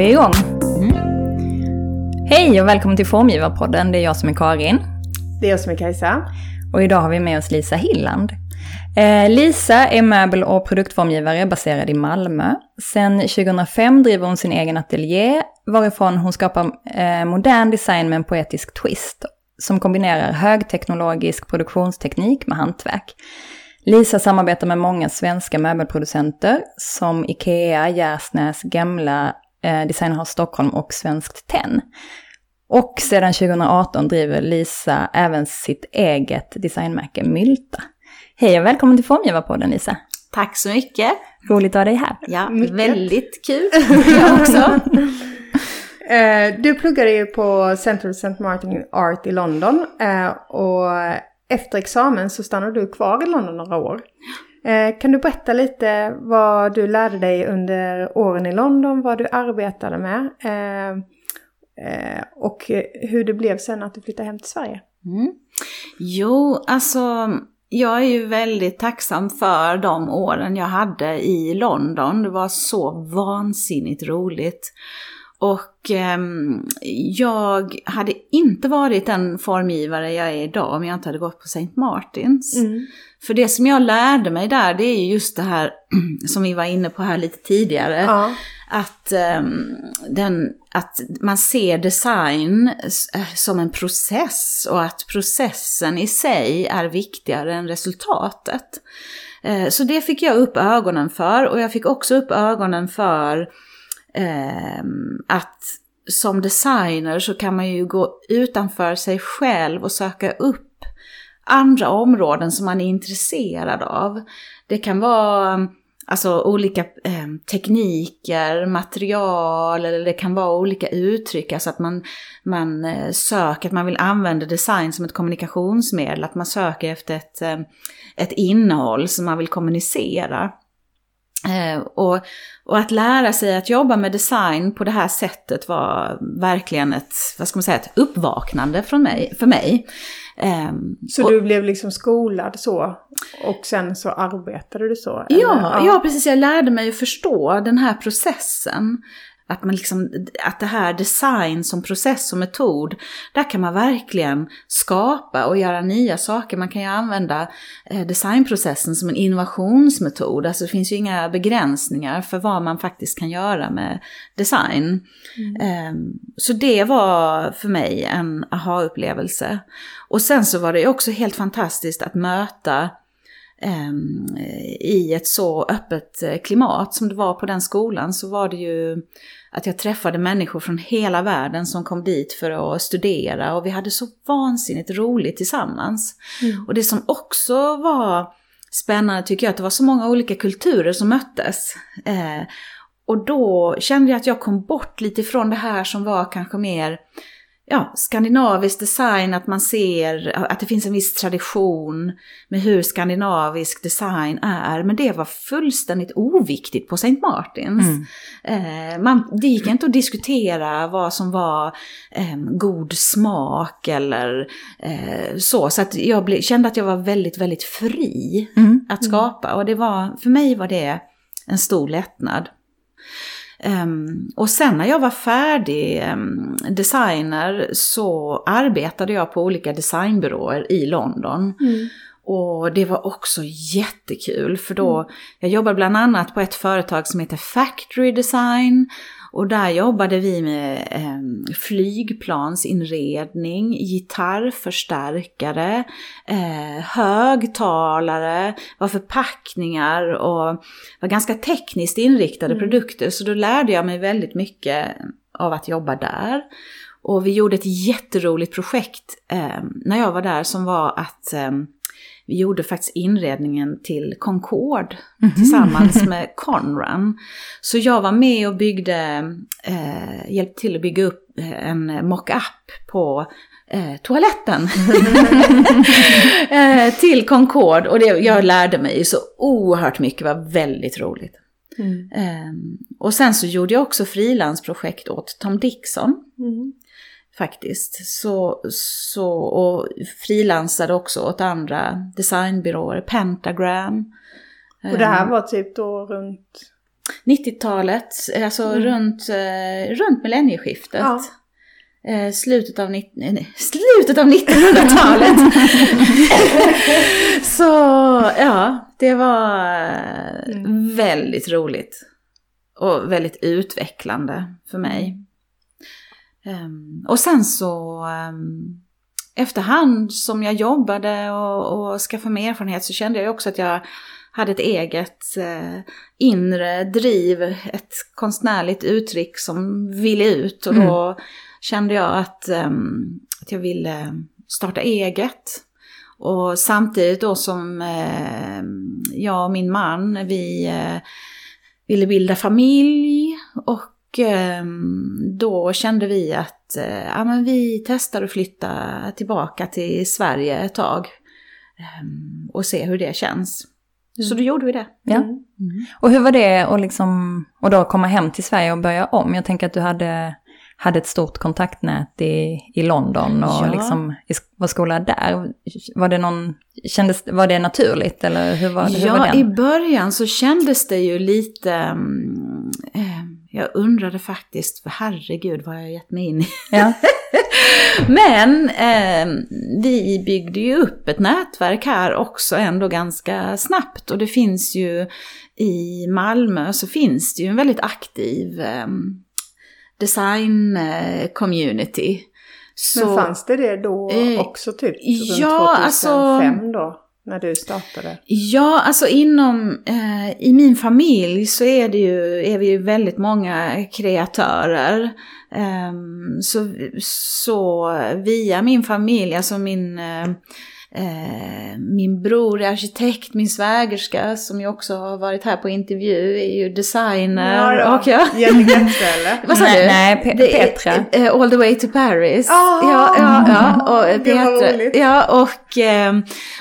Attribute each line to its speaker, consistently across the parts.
Speaker 1: Vi är igång. Mm. Hej och välkommen till Formgivarpodden. Det är jag som är Karin.
Speaker 2: Det är jag som är Kajsa.
Speaker 1: Och idag har vi med oss Lisa Hilland. Eh, Lisa är möbel och produktformgivare baserad i Malmö. Sen 2005 driver hon sin egen ateljé varifrån hon skapar eh, modern design med en poetisk twist som kombinerar högteknologisk produktionsteknik med hantverk. Lisa samarbetar med många svenska möbelproducenter som Ikea, Gärsnäs, Gamla, eh, Designhouse Stockholm och Svenskt Tenn. Och sedan 2018 driver Lisa även sitt eget designmärke Mylta. Hej och välkommen till Formgivarpodden Lisa.
Speaker 3: Tack så mycket.
Speaker 1: Roligt att ha dig här.
Speaker 3: Ja, mycket. väldigt kul. Jag också.
Speaker 2: Eh, du pluggade ju på Central St. Martin Art i London eh, och efter examen så stannade du kvar i London några år. Eh, kan du berätta lite vad du lärde dig under åren i London, vad du arbetade med eh, eh, och hur det blev sen att du flyttade hem till Sverige?
Speaker 3: Mm. Jo, alltså jag är ju väldigt tacksam för de åren jag hade i London. Det var så vansinnigt roligt. Och eh, jag hade inte varit den formgivare jag är idag om jag inte hade gått på St. Martins. Mm. För det som jag lärde mig där, det är just det här som vi var inne på här lite tidigare. Ja. Att, eh, den, att man ser design eh, som en process och att processen i sig är viktigare än resultatet. Eh, så det fick jag upp ögonen för och jag fick också upp ögonen för eh, att som designer så kan man ju gå utanför sig själv och söka upp andra områden som man är intresserad av. Det kan vara alltså olika eh, tekniker, material eller det kan vara olika uttryck. Alltså att man, man eh, söker, att man vill använda design som ett kommunikationsmedel. Att man söker efter ett, eh, ett innehåll som man vill kommunicera. Eh, och, och, att lära sig att jobba med design på det här sättet var verkligen ett, vad ska man säga, ett uppvaknande från mig, för mig.
Speaker 2: Eh, så och, du blev liksom skolad så? Och sen så arbetade du så?
Speaker 3: Ja, ja, ja, precis. Jag lärde mig att förstå den här processen. Att, man liksom, att det här design som process och metod, där kan man verkligen skapa och göra nya saker. Man kan ju använda eh, designprocessen som en innovationsmetod. Alltså det finns ju inga begränsningar för vad man faktiskt kan göra med design. Mm. Ehm, så det var för mig en aha-upplevelse. Och sen så var det också helt fantastiskt att möta i ett så öppet eh, klimat som det var på den skolan så var det ju att jag träffade människor från hela världen som kom dit för att studera och vi hade så vansinnigt roligt tillsammans. Mm. Och det som också var spännande tycker jag att det var så många olika kulturer som möttes. Eh, och då kände jag att jag kom bort lite ifrån det här som var kanske mer ja, skandinavisk design, att man ser att det finns en viss tradition med hur skandinavisk design är. Men det var fullständigt oviktigt på St. Martins. Mm. Eh, man, det gick inte att diskutera vad som var eh, god smak eller eh, så. Så att jag ble, kände att jag var väldigt, väldigt fri mm. att skapa. Och det var, för mig var det en stor lättnad. Um, och sen när jag var färdig um, designer så arbetade jag på olika designbyråer i London. Mm. Och det var också jättekul för då, mm. jag jobbade bland annat på ett företag som heter Factory Design och där jobbade vi med eh, flygplansinredning, gitarrförstärkare, eh, högtalare, var förpackningar och var ganska tekniskt inriktade mm. produkter. Så då lärde jag mig väldigt mycket av att jobba där. Och vi gjorde ett jätteroligt projekt eh, när jag var där som var att eh, vi gjorde faktiskt inredningen till Concorde mm tillsammans med Conran. Så jag var med och byggde, eh, hjälpte till att bygga upp eh, en mock-up på eh, toaletten eh, till Concorde. Och det, jag lärde mig så oerhört mycket, det var väldigt roligt. Mm. Eh, och sen så gjorde jag också frilansprojekt åt Tom Dixon. Mm faktiskt. Så, så, och frilansade också åt andra designbyråer, Pentagram.
Speaker 2: Och det här ehm. var typ då runt?
Speaker 3: 90-talet, alltså
Speaker 2: Mm.
Speaker 3: runt, eh, runt millennieskiftet.
Speaker 2: Ja.
Speaker 3: Eh, slutet, av nitt- nej, nej, slutet av 1900-talet. Så ja, det var eh,
Speaker 2: Mm.
Speaker 3: väldigt roligt. Och väldigt utvecklande för mig. Ehm, och sen så um, efterhand som jag jobbade och, och skaffade mig erfarenhet så kände jag också att jag hade ett eget eh, inre driv, ett konstnärligt uttryck som ville ut. Och då kände jag att, ehm, att jag ville starta eget. Och samtidigt då som eh, jag och min man, vi eh, ville bilda familj och eh, då kände vi att eh, ja, men vi testar att flytta tillbaka till Sverige ett tag eh, och se hur det känns. Så då gjorde vi det.
Speaker 1: Ja.
Speaker 2: Mm.
Speaker 1: Och hur var det att liksom, och då komma hem till Sverige och börja om? Jag tänker att du hade, hade ett stort kontaktnät i, i London och
Speaker 3: Ja.
Speaker 1: liksom var skolad där. Var det någon, kändes, var det naturligt eller hur var, hur var
Speaker 3: Ja,
Speaker 1: den?
Speaker 3: i början så kändes det ju lite... mm, eh, jag undrade faktiskt, för herregud vad jag har gett mig in i.
Speaker 1: Ja.
Speaker 3: Men eh, vi byggde ju upp ett nätverk här också ändå ganska snabbt. Och det finns ju i Malmö så finns det ju en väldigt aktiv eh, design-community.
Speaker 2: Men fanns det det då
Speaker 3: Eh,
Speaker 2: också typ
Speaker 3: ja,
Speaker 2: runt 2005
Speaker 3: alltså-
Speaker 2: då? När du startade?
Speaker 3: Ja, alltså inom, eh, i min familj så är, det ju, är vi ju väldigt många kreatörer. Eh, så, så via min familj, alltså min, eh, eh, min bror är arkitekt, min svägerska som ju också har varit här på intervju är ju designer. Och jag,
Speaker 2: Jenny Getze
Speaker 3: vad sa
Speaker 1: Nej,
Speaker 3: du?
Speaker 1: nej, Pe-
Speaker 3: Det är,
Speaker 1: Petra.
Speaker 3: eh, All the way to Paris.
Speaker 2: Ah,
Speaker 3: ja, ja, ja. Och,
Speaker 2: det var
Speaker 3: Petra,
Speaker 2: roligt.
Speaker 3: ja, och, eh,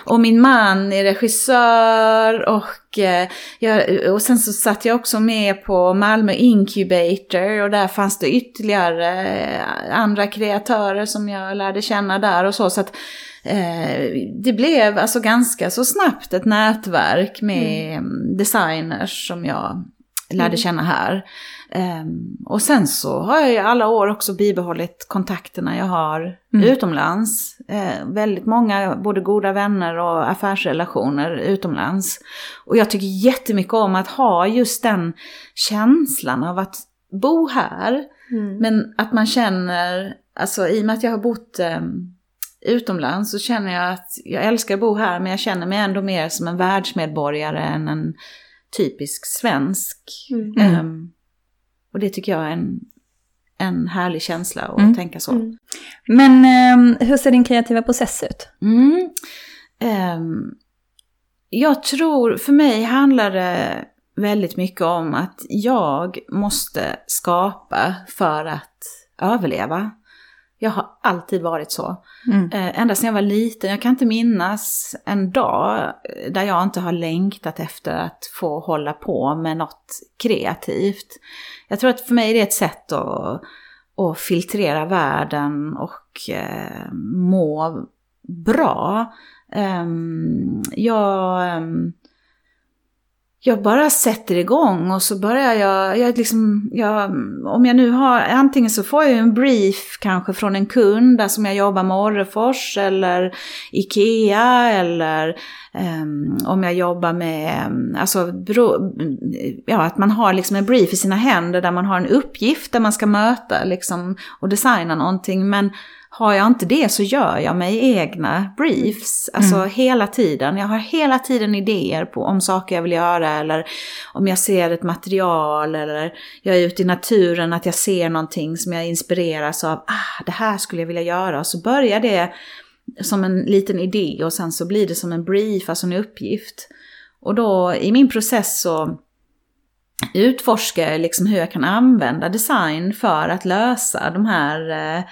Speaker 3: och min man är regissör och, eh, jag, och sen så satt jag också med på Malmö Incubator och där fanns det ytterligare eh, andra kreatörer som jag lärde känna där och så. så att, eh, det blev alltså ganska så snabbt ett nätverk med mm. designers som jag lärde känna här. Ehm, och sen så har jag i alla år också bibehållit kontakterna jag har
Speaker 1: Mm.
Speaker 3: utomlands. Eh, väldigt många, både goda vänner och affärsrelationer utomlands. Och jag tycker jättemycket om att ha just den känslan av att bo här.
Speaker 2: Mm.
Speaker 3: Men att man känner, alltså i och med att jag har bott eh, utomlands så känner jag att jag älskar att bo här men jag känner mig ändå mer som en världsmedborgare än en typisk svensk.
Speaker 2: Mm.
Speaker 3: Ehm, och det tycker jag är en, en härlig känsla att
Speaker 1: Mm.
Speaker 3: tänka så.
Speaker 2: Mm.
Speaker 1: Men ehm, hur ser din kreativa process ut?
Speaker 3: Mm. Ehm, jag tror, för mig handlar det väldigt mycket om att jag måste skapa för att överleva. Jag har alltid varit så.
Speaker 1: Mm.
Speaker 3: Eh, ända sedan jag var liten, jag kan inte minnas en dag där jag inte har längtat efter att få hålla på med något kreativt. Jag tror att för mig är det ett sätt att, att filtrera världen och eh, må bra. Ehm, jag, ehm, jag bara sätter igång och så börjar jag, jag, liksom, jag, om jag nu har, antingen så får jag en brief kanske från en kund där som jag jobbar med Orrefors eller Ikea eller um, om jag jobbar med, alltså, bro, ja, att man har liksom en brief i sina händer där man har en uppgift där man ska möta liksom, och designa någonting. Men har jag inte det så gör jag mig egna briefs. Alltså hela tiden. Jag har hela tiden idéer på om saker jag vill göra eller om jag ser ett material eller jag är ute i naturen att jag ser någonting som jag inspireras av. Ah, det här skulle jag vilja göra. Och så börjar det som en liten idé och sen så blir det som en brief, alltså en uppgift. Och då i min process så utforskar jag liksom hur jag kan använda design för att lösa de här, eh,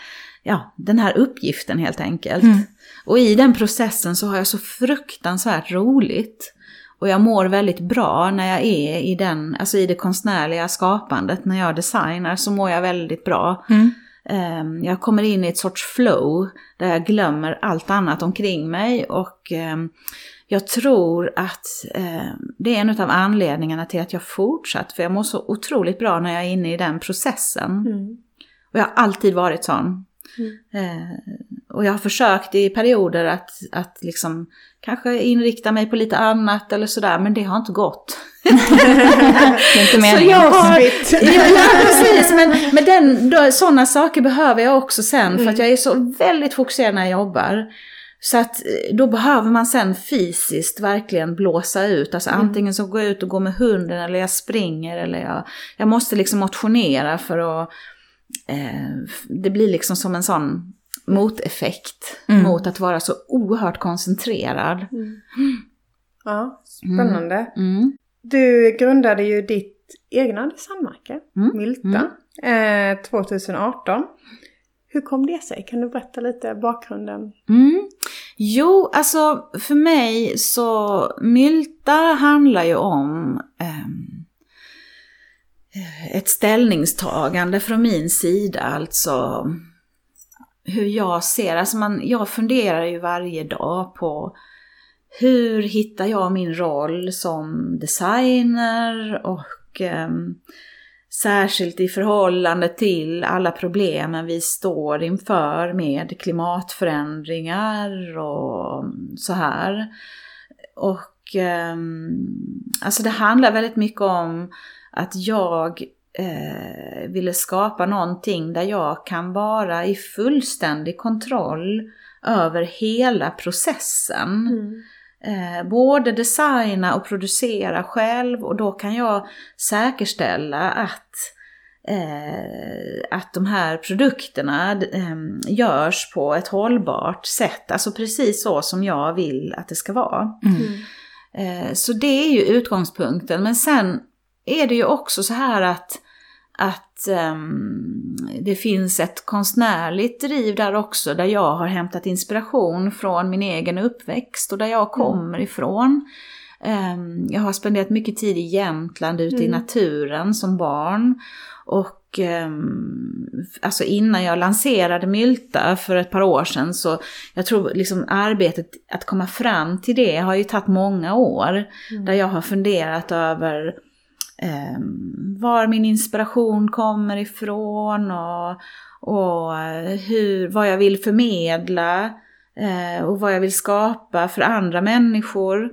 Speaker 3: ja, den här uppgiften helt enkelt.
Speaker 1: Mm.
Speaker 3: Och i den processen så har jag så fruktansvärt roligt. Och jag mår väldigt bra när jag är i den, alltså i det konstnärliga skapandet, när jag designar så mår jag väldigt bra.
Speaker 1: Mm.
Speaker 3: ehm, jag kommer in i ett sorts flow där jag glömmer allt annat omkring mig och ehm, jag tror att eh, det är en av anledningarna till att jag fortsatt, för jag mår så otroligt bra när jag är inne i den processen.
Speaker 2: Mm.
Speaker 3: Och jag har alltid varit sån. Eh, och jag har försökt i perioder att, att liksom kanske inrikta mig på lite annat eller sådär, men det har inte gått.
Speaker 1: Inte
Speaker 3: Så
Speaker 1: meningen.
Speaker 3: jag har, ja, precis. Men, men den, då, sådana saker behöver jag också sen för att jag är så väldigt fokuserad när jag jobbar. Så att eh, då behöver man sen fysiskt verkligen blåsa ut. Alltså antingen så går jag ut och går med hunden eller jag springer eller jag, jag måste liksom motionera för att det blir liksom som en sån moteffekt
Speaker 1: Mm.
Speaker 3: mot att vara så oerhört koncentrerad.
Speaker 2: Ja, spännande.
Speaker 3: Mm.
Speaker 2: Du grundade ju ditt egna designmärke,
Speaker 3: Mm.
Speaker 2: Milta, eh, 2018. Hur kom det sig? Kan du berätta lite bakgrunden?
Speaker 3: Mm. Jo, alltså för mig så Mylta handlar ju om ehm, ett ställningstagande från min sida, alltså hur jag ser, alltså man, jag funderar ju varje dag på hur hittar jag min roll som designer och eh, Särskilt i förhållande till alla problemen vi står inför med klimatförändringar och så här. Och eh, alltså det handlar väldigt mycket om att jag eh, ville skapa någonting där jag kan vara i fullständig kontroll över hela processen. Eh, både designa och producera själv och då kan jag säkerställa att, eh, att de här produkterna eh, görs på ett hållbart sätt. Alltså precis så som jag vill att det ska vara. Eh, så det är ju utgångspunkten. Men sen är det ju också så här att, att ehm, det finns ett konstnärligt driv där också, där jag har hämtat inspiration från min egen uppväxt och där jag kommer ifrån. Ehm, jag har spenderat mycket tid i Jämtland ute i naturen som barn. Och ehm, alltså innan jag lanserade Mylta för ett par år sedan så jag tror liksom arbetet att komma fram till det har ju tagit många år. Där jag har funderat över ehm, var min inspiration kommer ifrån och, och eh, hur, vad jag vill förmedla eh, och vad jag vill skapa för andra människor.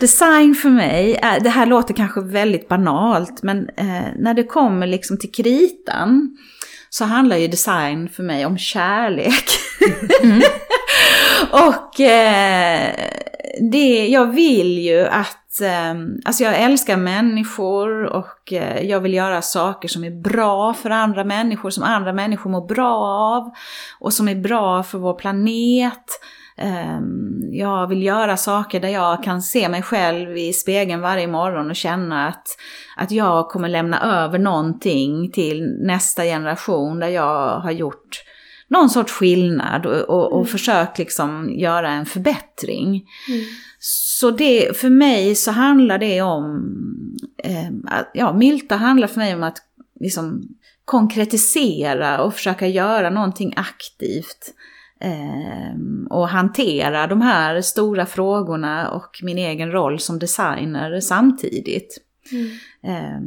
Speaker 3: Design för mig, är, det här låter kanske väldigt banalt, men eh, när det kommer liksom till kritan så handlar ju design för mig om kärlek. och eh, det, jag vill ju att, ehm, alltså jag älskar människor och eh, jag vill göra saker som är bra för andra människor, som andra människor mår bra av och som är bra för vår planet. Ehm, jag vill göra saker där jag kan se mig själv i spegeln varje morgon och känna att, att jag kommer lämna över någonting till nästa generation där jag har gjort någon sorts skillnad och, och, och försökt liksom göra en förbättring. Så det, för mig så handlar det om, eh, ja, Milta handlar för mig om att liksom konkretisera och försöka göra någonting aktivt. Eh, och hantera de här stora frågorna och min egen roll som designer samtidigt. Eh,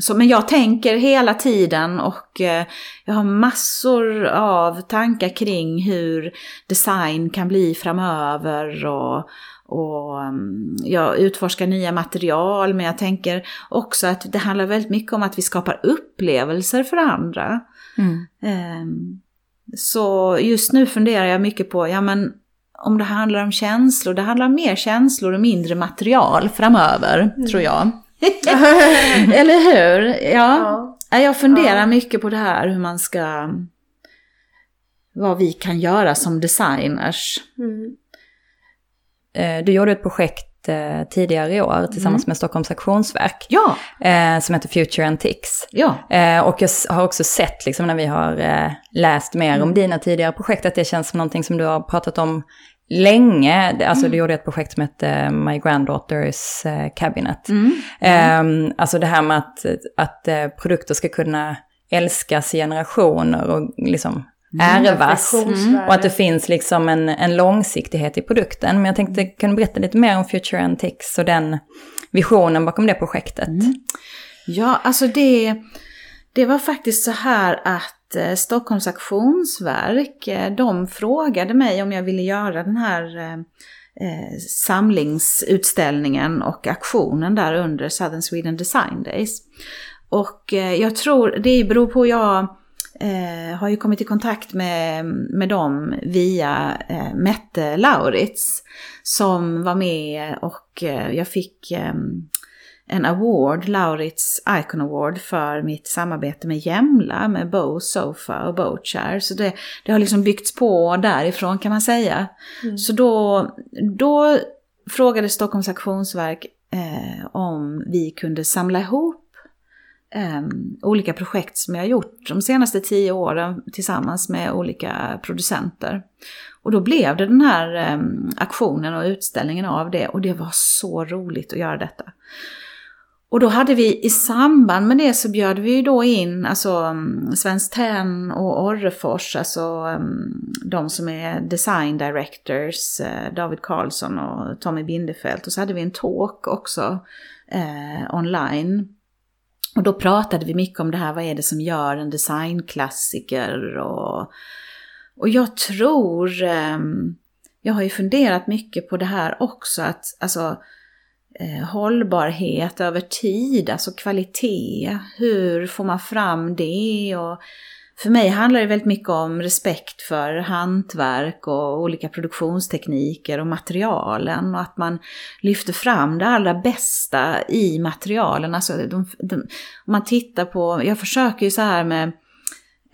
Speaker 3: så, men jag tänker hela tiden och eh, jag har massor av tankar kring hur design kan bli framöver och, och um, jag utforskar nya material men jag tänker också att det handlar väldigt mycket om att vi skapar upplevelser för andra.
Speaker 1: Mm.
Speaker 3: Ehm, Så just nu funderar jag mycket på, ja men om det handlar om känslor, det handlar om mer känslor och mindre material framöver, tror jag. Eller hur? Ja.
Speaker 2: Ja.
Speaker 3: Jag funderar mycket på det här, hur man ska... Vad vi kan göra som designers.
Speaker 2: Mm.
Speaker 1: Eh, Du gjorde ett projekt eh, tidigare i år tillsammans med Stockholms Auktionsverk
Speaker 3: Ja,
Speaker 1: eh, som heter Future Antiques.
Speaker 3: ja.
Speaker 1: Eh, och jag har också sett, liksom, när vi har eh, läst mer om dina tidigare projekt, att det känns som någonting som du har pratat om länge. Det- Alltså du gjorde ett projekt som hette My Granddaughters eh, Cabinet.
Speaker 3: Mm.
Speaker 1: Eh, alltså det här med att, att eh, produkter ska kunna älskas i generationer och liksom ärvas.
Speaker 2: Reflektionsvärde.
Speaker 1: Och att det finns liksom en, en långsiktighet i produkten. Men jag tänkte, kan du berätta lite mer om Future Antiques och den visionen bakom det projektet?
Speaker 3: Ja, alltså det, det var faktiskt så här att eh, Stockholms Aktionsverk, eh, de frågade mig om jag ville göra den här eh, eh, samlingsutställningen och aktionen där under Southern Sweden Design Days. Och jag tror, det beror på, jag har ju kommit i kontakt med, med dem via Mette Lauritz som var med och jag fick en award, Lauritz Icon Award, för mitt samarbete med Jämla, med Bow Sofa och Bow Chair. Så det, det har liksom byggts på därifrån kan man säga. Så då, då frågade Stockholms auktionsverk eh, om vi kunde samla ihop eh, olika projekt som jag har gjort de senaste tio åren tillsammans med olika producenter. Och då blev det den här eh, aktionen och utställningen av det och det var så roligt att göra detta. Och då hade vi i samband med det så bjöd vi ju då in alltså mm, Svenskt Tenn och Orrefors, alltså mm, de som är design directors, eh, David Karlsson och Tommy Bindefeld. Och så hade vi en talk också eh, online. Och då pratade vi mycket om det här, vad är det som gör en designklassiker och, och jag tror, eh, jag har ju funderat mycket på det här också, att alltså Eh, hållbarhet över tid, alltså kvalitet. Hur får man fram det? Och för mig handlar det väldigt mycket om respekt för hantverk och olika produktionstekniker och materialen och att man lyfter fram det allra bästa i materialen. Alltså de, de, om man tittar på, jag försöker ju så här med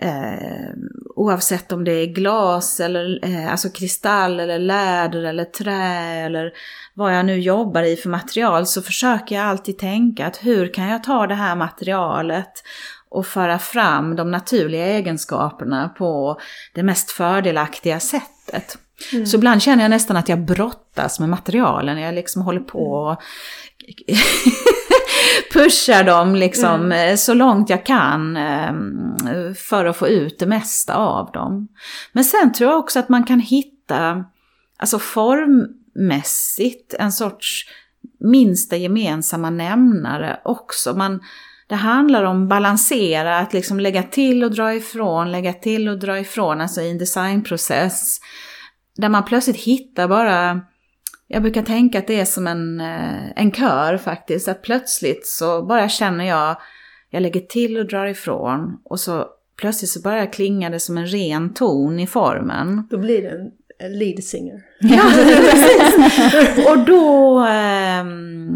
Speaker 3: Eh, oavsett om det är glas eller eh, alltså kristall eller läder eller trä eller vad jag nu jobbar i för material så försöker jag alltid tänka att hur kan jag ta det här materialet och föra fram de naturliga egenskaperna på det mest fördelaktiga sättet. Så ibland känner jag nästan att jag brottas med materialen. Jag liksom håller på och pushar dem liksom eh, så långt jag kan eh, för att få ut det mesta av dem. Men sen tror jag också att man kan hitta, alltså formmässigt, en sorts minsta gemensamma nämnare också. Man, det handlar om balansera, att liksom lägga till och dra ifrån, lägga till och dra ifrån, alltså i en designprocess. Där man plötsligt hittar bara jag brukar tänka att det är som en, eh, en kör faktiskt. Att plötsligt så bara känner jag, jag lägger till och drar ifrån och så plötsligt så börjar klinga det som en ren ton i formen.
Speaker 2: Då blir det en, en lead singer.
Speaker 3: Ja, precis. och, då, ehm,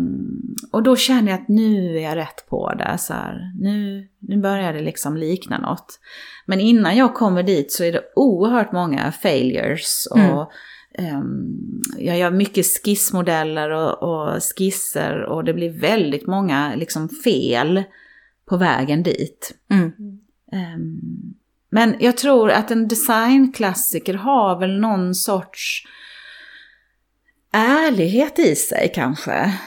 Speaker 3: och då känner jag att nu är jag rätt på det. Så här, nu, nu börjar det liksom likna något. Men innan jag kommer dit så är det oerhört många failures. Och
Speaker 1: Mm.
Speaker 3: Ehm, jag gör mycket skissmodeller och, och skisser och det blir väldigt många liksom fel på vägen dit.
Speaker 1: Mm.
Speaker 3: Ehm, men jag tror att en designklassiker har väl någon sorts ärlighet i sig kanske.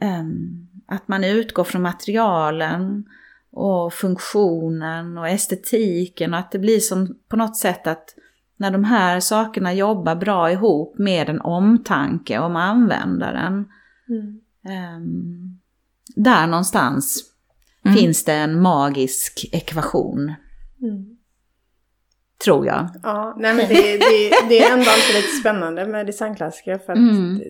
Speaker 3: Ehm, att man utgår från materialen och funktionen och estetiken och att det blir som på något sätt att när de här sakerna jobbar bra ihop med en omtanke om användaren.
Speaker 2: Mm.
Speaker 3: ehm, där någonstans
Speaker 1: Mm.
Speaker 3: finns det en magisk ekvation,
Speaker 2: Mm.
Speaker 3: tror jag.
Speaker 2: Ja, nej men det, det, det är ändå alltid lite spännande med designklassiker för att
Speaker 3: Mm.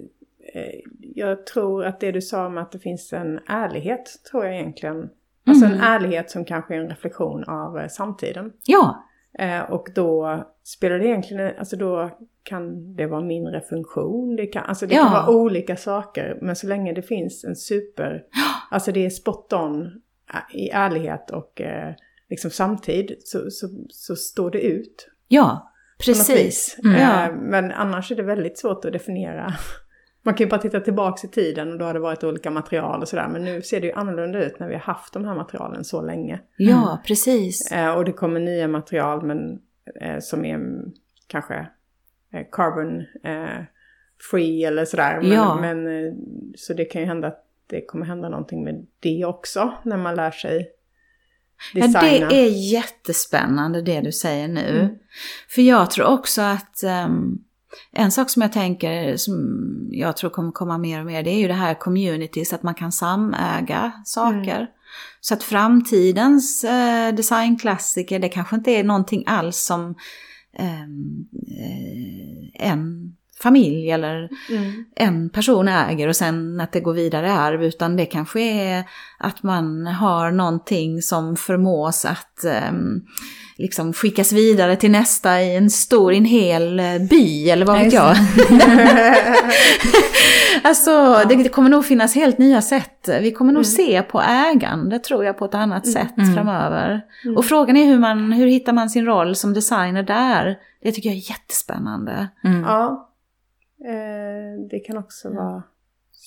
Speaker 2: eh, jag tror att det du sa om att det finns en ärlighet tror jag egentligen. Alltså en
Speaker 3: Mm.
Speaker 2: ärlighet som kanske är en reflektion av eh, samtiden.
Speaker 3: Ja,
Speaker 2: Eh, och då spelar det egentligen, alltså då kan det vara mindre funktion, det kan, alltså det kan
Speaker 3: Ja.
Speaker 2: vara olika saker. Men så länge det finns en super, alltså det är spot on eh, i ärlighet och eh, liksom samtid så, så, så står det ut.
Speaker 3: ja, precis. Mm.
Speaker 2: Eh, Men annars är det väldigt svårt att definiera. Man kan ju bara titta tillbaka i tiden och då har det varit olika material och sådär. Men nu ser det ju annorlunda ut när vi har haft de här materialen så länge.
Speaker 3: Ja, precis.
Speaker 2: Eh, Och det kommer nya material men eh, som är mm, kanske eh, carbon eh, free eller sådär. Men,
Speaker 3: Ja.
Speaker 2: men, eh, så det kan ju hända att det kommer hända någonting med det också när man lär sig
Speaker 3: Ja,
Speaker 2: designa.
Speaker 3: det är jättespännande det du säger nu.
Speaker 2: Mm.
Speaker 3: För jag tror också att ehm, en sak som jag tänker, som jag tror kommer komma mer och mer, det är ju det här communities, att man kan samäga saker.
Speaker 2: Mm.
Speaker 3: Så att framtidens eh, designklassiker, det kanske inte är någonting alls som ehm, eh, en familj eller
Speaker 2: Mm.
Speaker 3: en person äger och sen att det går vidare i arv, utan det kanske är att man har någonting som förmås att ehm, liksom skickas vidare till nästa i en stor, i en hel eh, by eller vad
Speaker 1: Ja,
Speaker 3: vet jag. alltså det, det kommer nog finnas helt nya sätt. Vi kommer nog se på ägande tror jag på ett annat sätt
Speaker 1: Mm.
Speaker 3: framöver. Och frågan är hur, man, hur hittar man sin roll som designer där? Det tycker jag är jättespännande.
Speaker 1: Mm.
Speaker 2: Ja. Eh, det kan också vara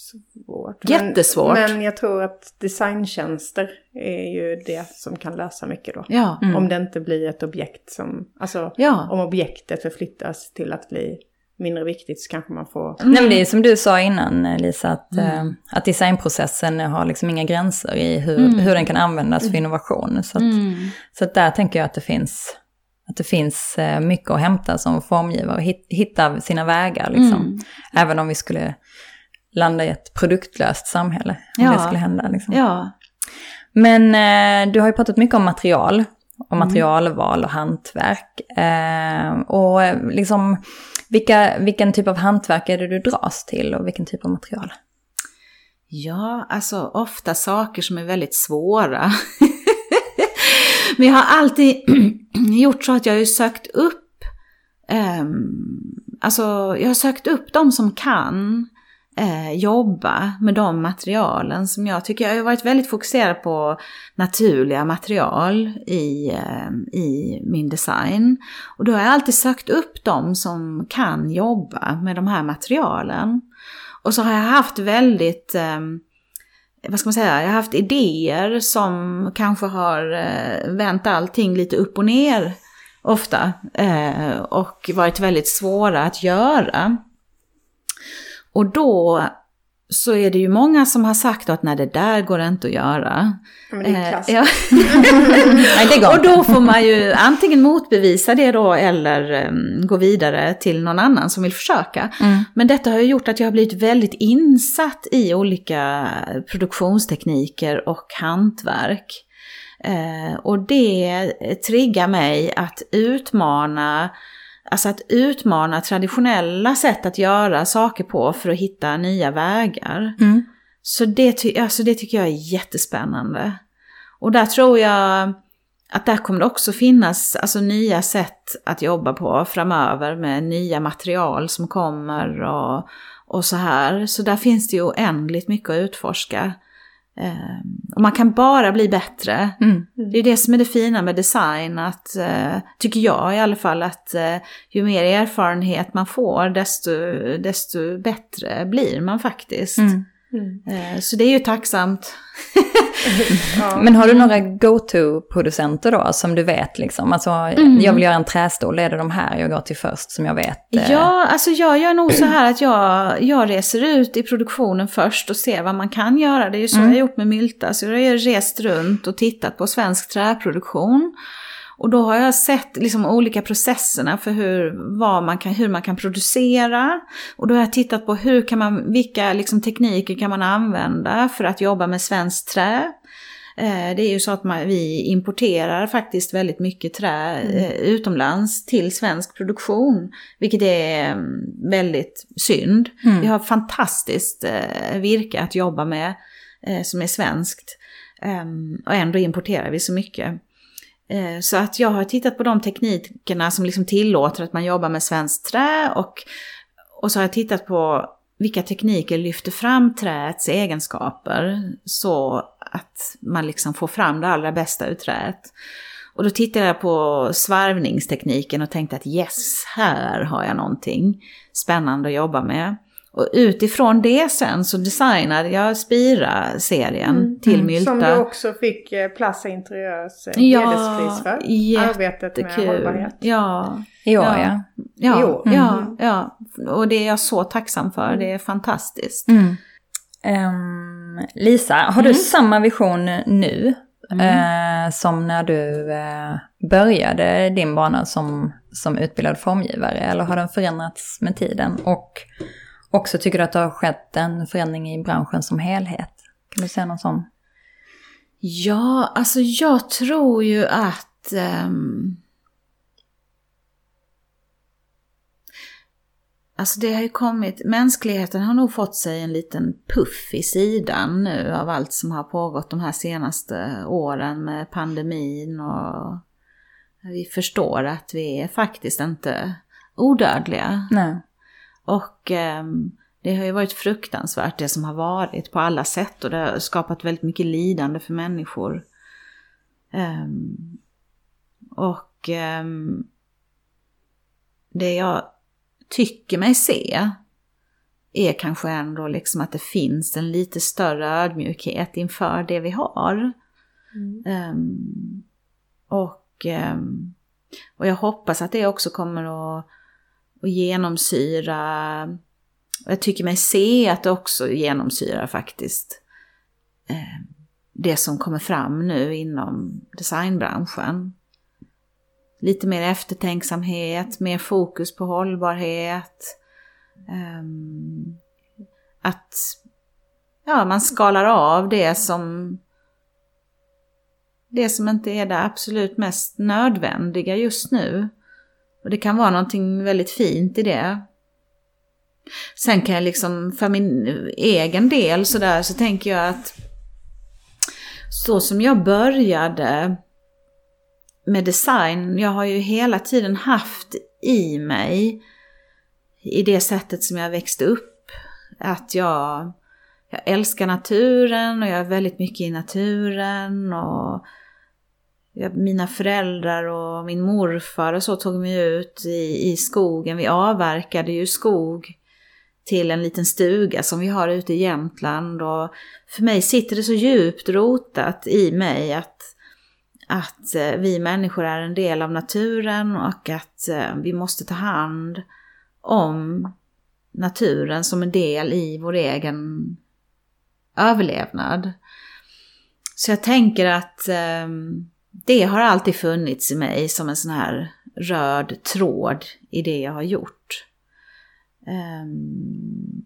Speaker 2: svårt.
Speaker 3: Jättesvårt.
Speaker 2: Men, men jag tror att designtjänster är ju det som kan lösa mycket då.
Speaker 3: Ja.
Speaker 1: Mm.
Speaker 2: Om det inte blir ett objekt som, alltså
Speaker 3: Ja.
Speaker 2: om objektet förflyttas till att bli mindre viktigt så kanske man får...
Speaker 1: Nej, men det är som du sa innan Lisa, att,
Speaker 3: Mm.
Speaker 1: eh, att designprocessen har liksom inga gränser i hur,
Speaker 3: Mm.
Speaker 1: hur den kan användas för innovation. Så, att,
Speaker 3: Mm.
Speaker 1: så att där tänker jag att det finns, att det finns eh, mycket att hämta som formgivare, hit- hitta sina vägar liksom.
Speaker 3: Mm.
Speaker 1: Även om vi skulle landa i ett produktlöst samhälle, om
Speaker 3: Ja.
Speaker 1: det skulle hända. Liksom.
Speaker 3: Ja.
Speaker 1: Men eh, du har ju pratat mycket om material, och
Speaker 3: Mm.
Speaker 1: materialval och hantverk. Eh, och eh, liksom, vilka, vilken typ av hantverk är det du dras till och vilken typ av material?
Speaker 3: Ja, alltså ofta saker som är väldigt svåra. Men jag har alltid gjort så att jag har sökt upp, ehm, alltså jag har sökt upp de som kan eh, jobba med de materialen som jag tycker, jag har varit väldigt fokuserad på naturliga material i, eh, i min design. Och då har jag alltid sökt upp de som kan jobba med de här materialen. Och så har jag haft väldigt, eh, vad ska man säga, jag har haft idéer som kanske har eh, vänt allting lite upp och ner ofta. Eh, och varit väldigt svåra att göra. Och då så är det ju många som har sagt att nej det där går inte att göra.
Speaker 2: Ja, men det är
Speaker 3: Eh,
Speaker 2: klass.
Speaker 3: ja.
Speaker 1: Nej, det går
Speaker 3: Och då får man ju antingen motbevisa det då eller em, gå vidare till någon annan som vill försöka.
Speaker 1: Mm.
Speaker 3: Men detta har ju gjort att jag har blivit väldigt insatt i olika produktionstekniker och hantverk. Eh, och det triggar mig att utmana Alltså att utmana traditionella sätt att göra saker på för att hitta nya vägar.
Speaker 1: Mm.
Speaker 3: Så det, alltså det tycker jag är jättespännande. Och där tror jag att där kommer det också finnas alltså, nya sätt att jobba på framöver med nya material som kommer och, och så här. Så där finns det ju oändligt mycket att utforska. Ehm, och man kan bara bli bättre.
Speaker 1: Mm.
Speaker 3: Det är det som är det fina med design, att, eh, tycker jag i alla fall, att eh, ju mer erfarenhet man får desto, desto bättre blir man faktiskt.
Speaker 1: Mm.
Speaker 3: Eh, Så det är ju tacksamt.
Speaker 2: Ja.
Speaker 1: Men har du några go-to-producenter då som du vet liksom? Alltså,
Speaker 3: Mm.
Speaker 1: jag vill göra en trästol, är det de här jag går till först som jag vet? eh,
Speaker 3: Ja, alltså jag gör nog så här att jag, jag reser ut i produktionen först och ser vad man kan göra. Det är ju så
Speaker 1: Mm.
Speaker 3: jag har gjort med Mylta. Så jag har ju rest runt och tittat på svensk träproduktion. Och då har jag sett liksom olika processerna för hur, vad man kan, hur man kan producera. Och då har jag tittat på hur kan man, vilka liksom tekniker kan man använda för att jobba med svenskt trä. Eh, Det är ju så att man, vi importerar faktiskt väldigt mycket trä eh, utomlands till svensk produktion. Vilket är mm, väldigt synd.
Speaker 1: Mm.
Speaker 3: Vi har fantastiskt eh, virke att jobba med som är svenskt. Ehm, och ändå importerar vi så mycket. Eh, så att jag har tittat på de teknikerna som liksom tillåter att man jobbar med svenskt trä och, och så har jag tittat på vilka tekniker lyfter fram träets egenskaper så att man liksom får fram det allra bästa ur träet. Och då tittade jag på svarvningstekniken och tänkte att yes, här har jag någonting spännande att jobba med. Och utifrån det sen så designade jag Spira-serien
Speaker 2: Mm.
Speaker 3: till Mylta.
Speaker 2: Som du också fick eh, Plaza Interiörs eh,
Speaker 3: Ja,
Speaker 2: hederspris för. Arbetet med hållbarhet.
Speaker 3: Ja, Ja.
Speaker 1: ja.
Speaker 3: ja,
Speaker 2: Jo.
Speaker 3: ja,
Speaker 2: Mm.
Speaker 3: ja. Och det är jag så tacksam för. Det är fantastiskt.
Speaker 1: Mm. Ehm, Lisa, har du
Speaker 3: Mm.
Speaker 1: samma vision nu eh, som när du eh, började din bana som, som utbildad formgivare? Eller har den förändrats med tiden? Och också tycker du att det har skett en förändring i branschen som helhet? Kan du säga någon sån?
Speaker 3: Ja, alltså jag tror ju att ehm, Alltså det har ju kommit, mänskligheten har nog fått sig en liten puff i sidan nu av allt som har pågått de här senaste åren med pandemin och vi förstår att vi är faktiskt inte odödliga.
Speaker 1: Nej.
Speaker 3: Och eh, det har ju varit fruktansvärt det som har varit på alla sätt och det har skapat väldigt mycket lidande för människor. Eh, och eh, det jag tycker mig se är kanske ändå liksom att det finns en lite större ödmjukhet inför det vi har. Mm. Um, och, um, och jag hoppas att det också kommer att, och genomsyra, och jag tycker mig se att det också genomsyrar faktiskt eh, det som kommer fram nu inom designbranschen lite mer eftertänksamhet, mer fokus på hållbarhet. Eh, att ja, man skalar av det som det som inte är det absolut mest nödvändiga just nu. Och det kan vara någonting väldigt fint i det. Sen kan jag liksom, för min egen del sådär, så tänker jag att så som jag började med design, jag har ju hela tiden haft i mig, i det sättet som jag växte upp, att jag, jag älskar naturen och jag är väldigt mycket i naturen och mina föräldrar och min morfar och så tog mig ut i, i skogen. Vi avverkade ju skog till en liten stuga som vi har ute i Jämtland och för mig sitter det så djupt rotat i mig att att eh, vi människor är en del av naturen och att eh, vi måste ta hand om naturen som en del i vår egen överlevnad. Så jag tänker att eh, det har alltid funnits i mig som en sån här röd tråd i det jag har gjort. Ehm,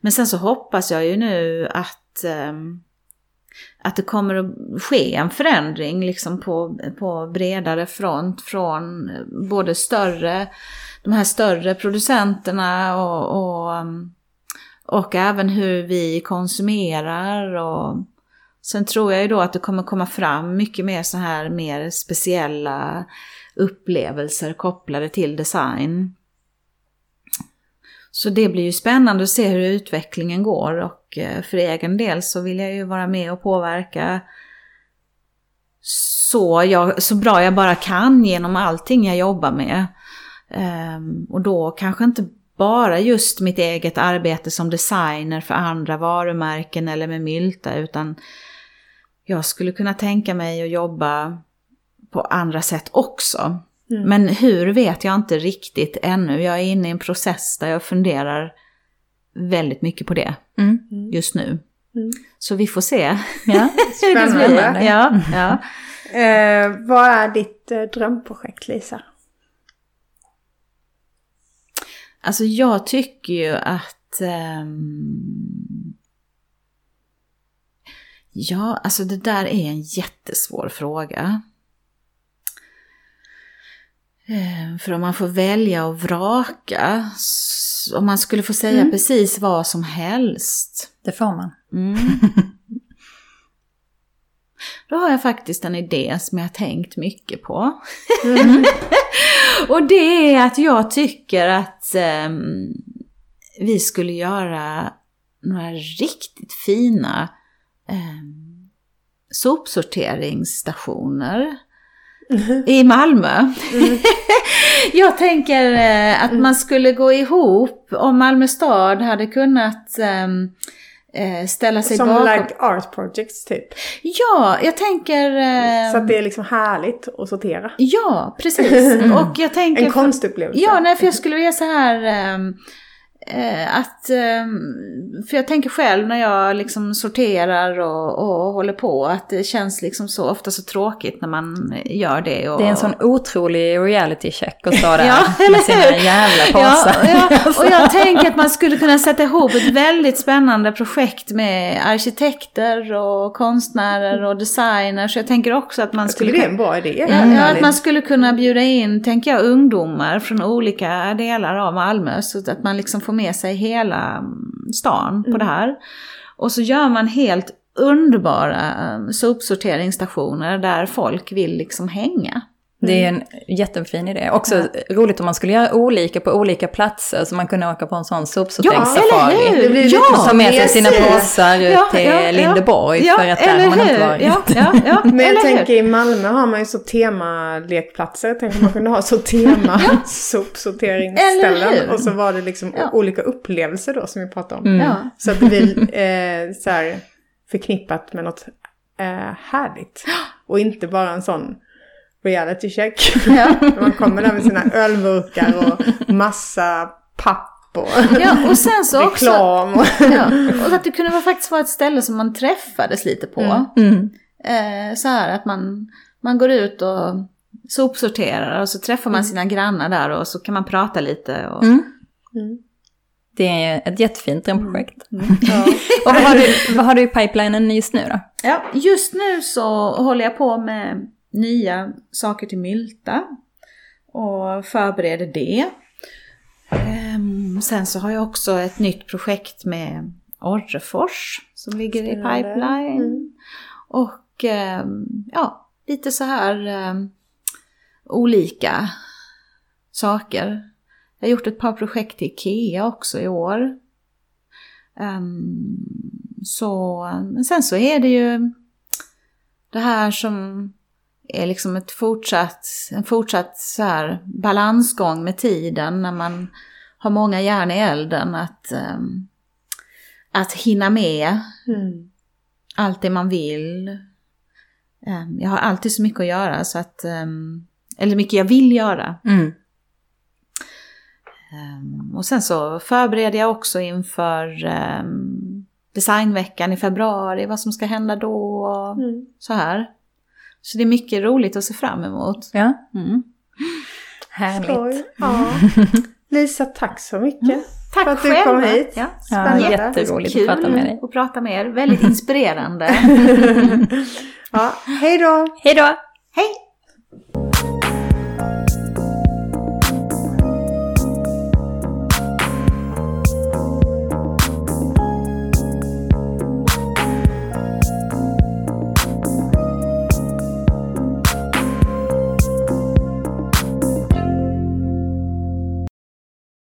Speaker 3: men sen så hoppas jag ju nu att ehm, att det kommer att ske en förändring liksom på, på bredare front från både större, de här större producenterna och, och, ehm, och även hur vi konsumerar. Och, sen tror jag ju då att det kommer komma fram mycket mer så här mer speciella upplevelser kopplade till design. Så det blir ju spännande att se hur utvecklingen går och eh, för egen del så vill jag ju vara med och påverka så, jag, så bra jag bara kan genom allting jag jobbar med. Ehm, och då kanske inte bara just mitt eget arbete som designer för andra varumärken eller med Mylta utan jag skulle kunna tänka mig att jobba på andra sätt också. Mm. Men hur vet jag inte riktigt ännu. Jag är inne i en process där jag funderar väldigt mycket på det mm. just nu. Mm. Så vi får se.
Speaker 2: Ja, Spännande.
Speaker 3: ja, ja.
Speaker 2: Eh, vad är ditt eh, drömprojekt Lisa?
Speaker 3: Alltså jag tycker ju att um... Ja, alltså det där är en jättesvår fråga. Eh, för om man får välja och vraka, om man skulle få säga mm. precis vad som helst.
Speaker 1: Det får man. Mm.
Speaker 3: Då har jag faktiskt en idé som jag har tänkt mycket på. Mm. och det är att jag tycker att um, vi skulle göra några riktigt fina um, sopsorteringsstationer i Malmö. Mm. jag tänker eh, att man skulle gå ihop om Malmö stad hade kunnat um, ställa sig
Speaker 2: Som
Speaker 3: bakom.
Speaker 2: Som like art projects typ?
Speaker 3: Ja, jag tänker... Um,
Speaker 2: så att det är liksom härligt att sortera?
Speaker 3: Ja, precis. Och jag tänker...
Speaker 2: en konstupplevelse?
Speaker 3: Ja, nej, för jag skulle vilja så här... Eh, att, eh, för jag tänker själv när jag liksom sorterar och, och håller på att det känns liksom så ofta så tråkigt när man gör det. Och,
Speaker 1: Det är en sån otrolig reality check att stå där
Speaker 3: Ja,
Speaker 1: med sina jävla
Speaker 3: Ja,
Speaker 1: påsar.
Speaker 3: ja, och jag tänker att man skulle kunna sätta ihop ett väldigt spännande projekt med arkitekter och konstnärer och designers. Jag tänker också att man
Speaker 2: Jag
Speaker 3: skulle
Speaker 2: det är
Speaker 3: kunna...
Speaker 2: en bra idé.
Speaker 3: Ja,
Speaker 2: helt
Speaker 3: ja, att man skulle kunna bjuda in, tänker jag, ungdomar från olika delar av Malmö. Så att man liksom får med sig hela mm, stan på det här. Och så gör man helt underbara eh, sopsorteringsstationer där folk vill liksom hänga.
Speaker 1: Det är en jättefin idé. Också roligt om man skulle göra olika på olika platser så man kunde åka på en sån sopsorteringssafari.
Speaker 3: eller hur? Ja,
Speaker 2: lite
Speaker 1: Ta med sig sina påsar ut
Speaker 3: Ja,
Speaker 1: till
Speaker 3: ja, ja.
Speaker 1: Lindeborg
Speaker 3: Ja,
Speaker 1: för att där
Speaker 3: eller
Speaker 1: har man inte varit.
Speaker 3: Ja, ja, ja,
Speaker 2: Men jag
Speaker 3: eller
Speaker 2: tänker
Speaker 3: hur?
Speaker 2: i Malmö har man ju så temalekplatser. Tänk om man kunde ha så tema sopsorteringsställen. Och så var det liksom
Speaker 3: Ja.
Speaker 2: olika upplevelser då som vi pratade om.
Speaker 1: Mm.
Speaker 3: Ja.
Speaker 2: Så att det blir eh, så här, förknippat med något eh, härligt. Och inte bara en sån reality check.
Speaker 3: Ja.
Speaker 2: man kommer där med sina ölburkar och massa papp och
Speaker 3: Ja, och sen så också...
Speaker 2: reklam. Och,
Speaker 3: Ja, och att det kunde vara faktiskt vara ett ställe som man träffades lite på.
Speaker 1: Mm.
Speaker 3: Eh, så här att man, man går ut och sopsorterar och så träffar man sina grannar där och så kan man prata lite. Och,
Speaker 1: Mm.
Speaker 2: Mm.
Speaker 1: Det är ett jättefint drömprojekt.
Speaker 2: ja.
Speaker 1: Och vad har, du, vad har du i pipelinen just nu då?
Speaker 3: Ja, just nu så håller jag på med nya saker till Mylta och förbereder det. Ehm, sen så har jag också ett nytt projekt med Orrefors som ligger i pipeline.
Speaker 2: Mm.
Speaker 3: Och ehm, ja, lite så här ehm, olika saker. Jag har gjort ett par projekt till IKEA också i år. Så, men sen så är det ju det här som är liksom ett fortsatt, en fortsatt så här balansgång med tiden när man har många järn i elden. Att, ehm, att hinna med
Speaker 2: Mm.
Speaker 3: allt det man vill. Ehm, Jag har alltid så mycket att göra så att, ehm, eller mycket jag vill göra.
Speaker 1: Mm.
Speaker 3: Och sen så förbereder jag också inför designveckan i februari, vad som ska hända då och
Speaker 2: Mm.
Speaker 3: så här. Så det är mycket roligt att se fram emot.
Speaker 1: Ja,
Speaker 3: Mm.
Speaker 1: härligt.
Speaker 2: Skoj. Ja. Lisa, tack så mycket.
Speaker 3: Tack
Speaker 2: För att du
Speaker 3: själva.
Speaker 2: kom hit.
Speaker 3: Ja,
Speaker 1: Ja,
Speaker 2: Spännande.
Speaker 1: jätteroligt
Speaker 3: kul
Speaker 1: att prata med dig.
Speaker 3: att prata med er. Väldigt inspirerande.
Speaker 2: ja, hej då!
Speaker 1: Hej då!
Speaker 3: Hej!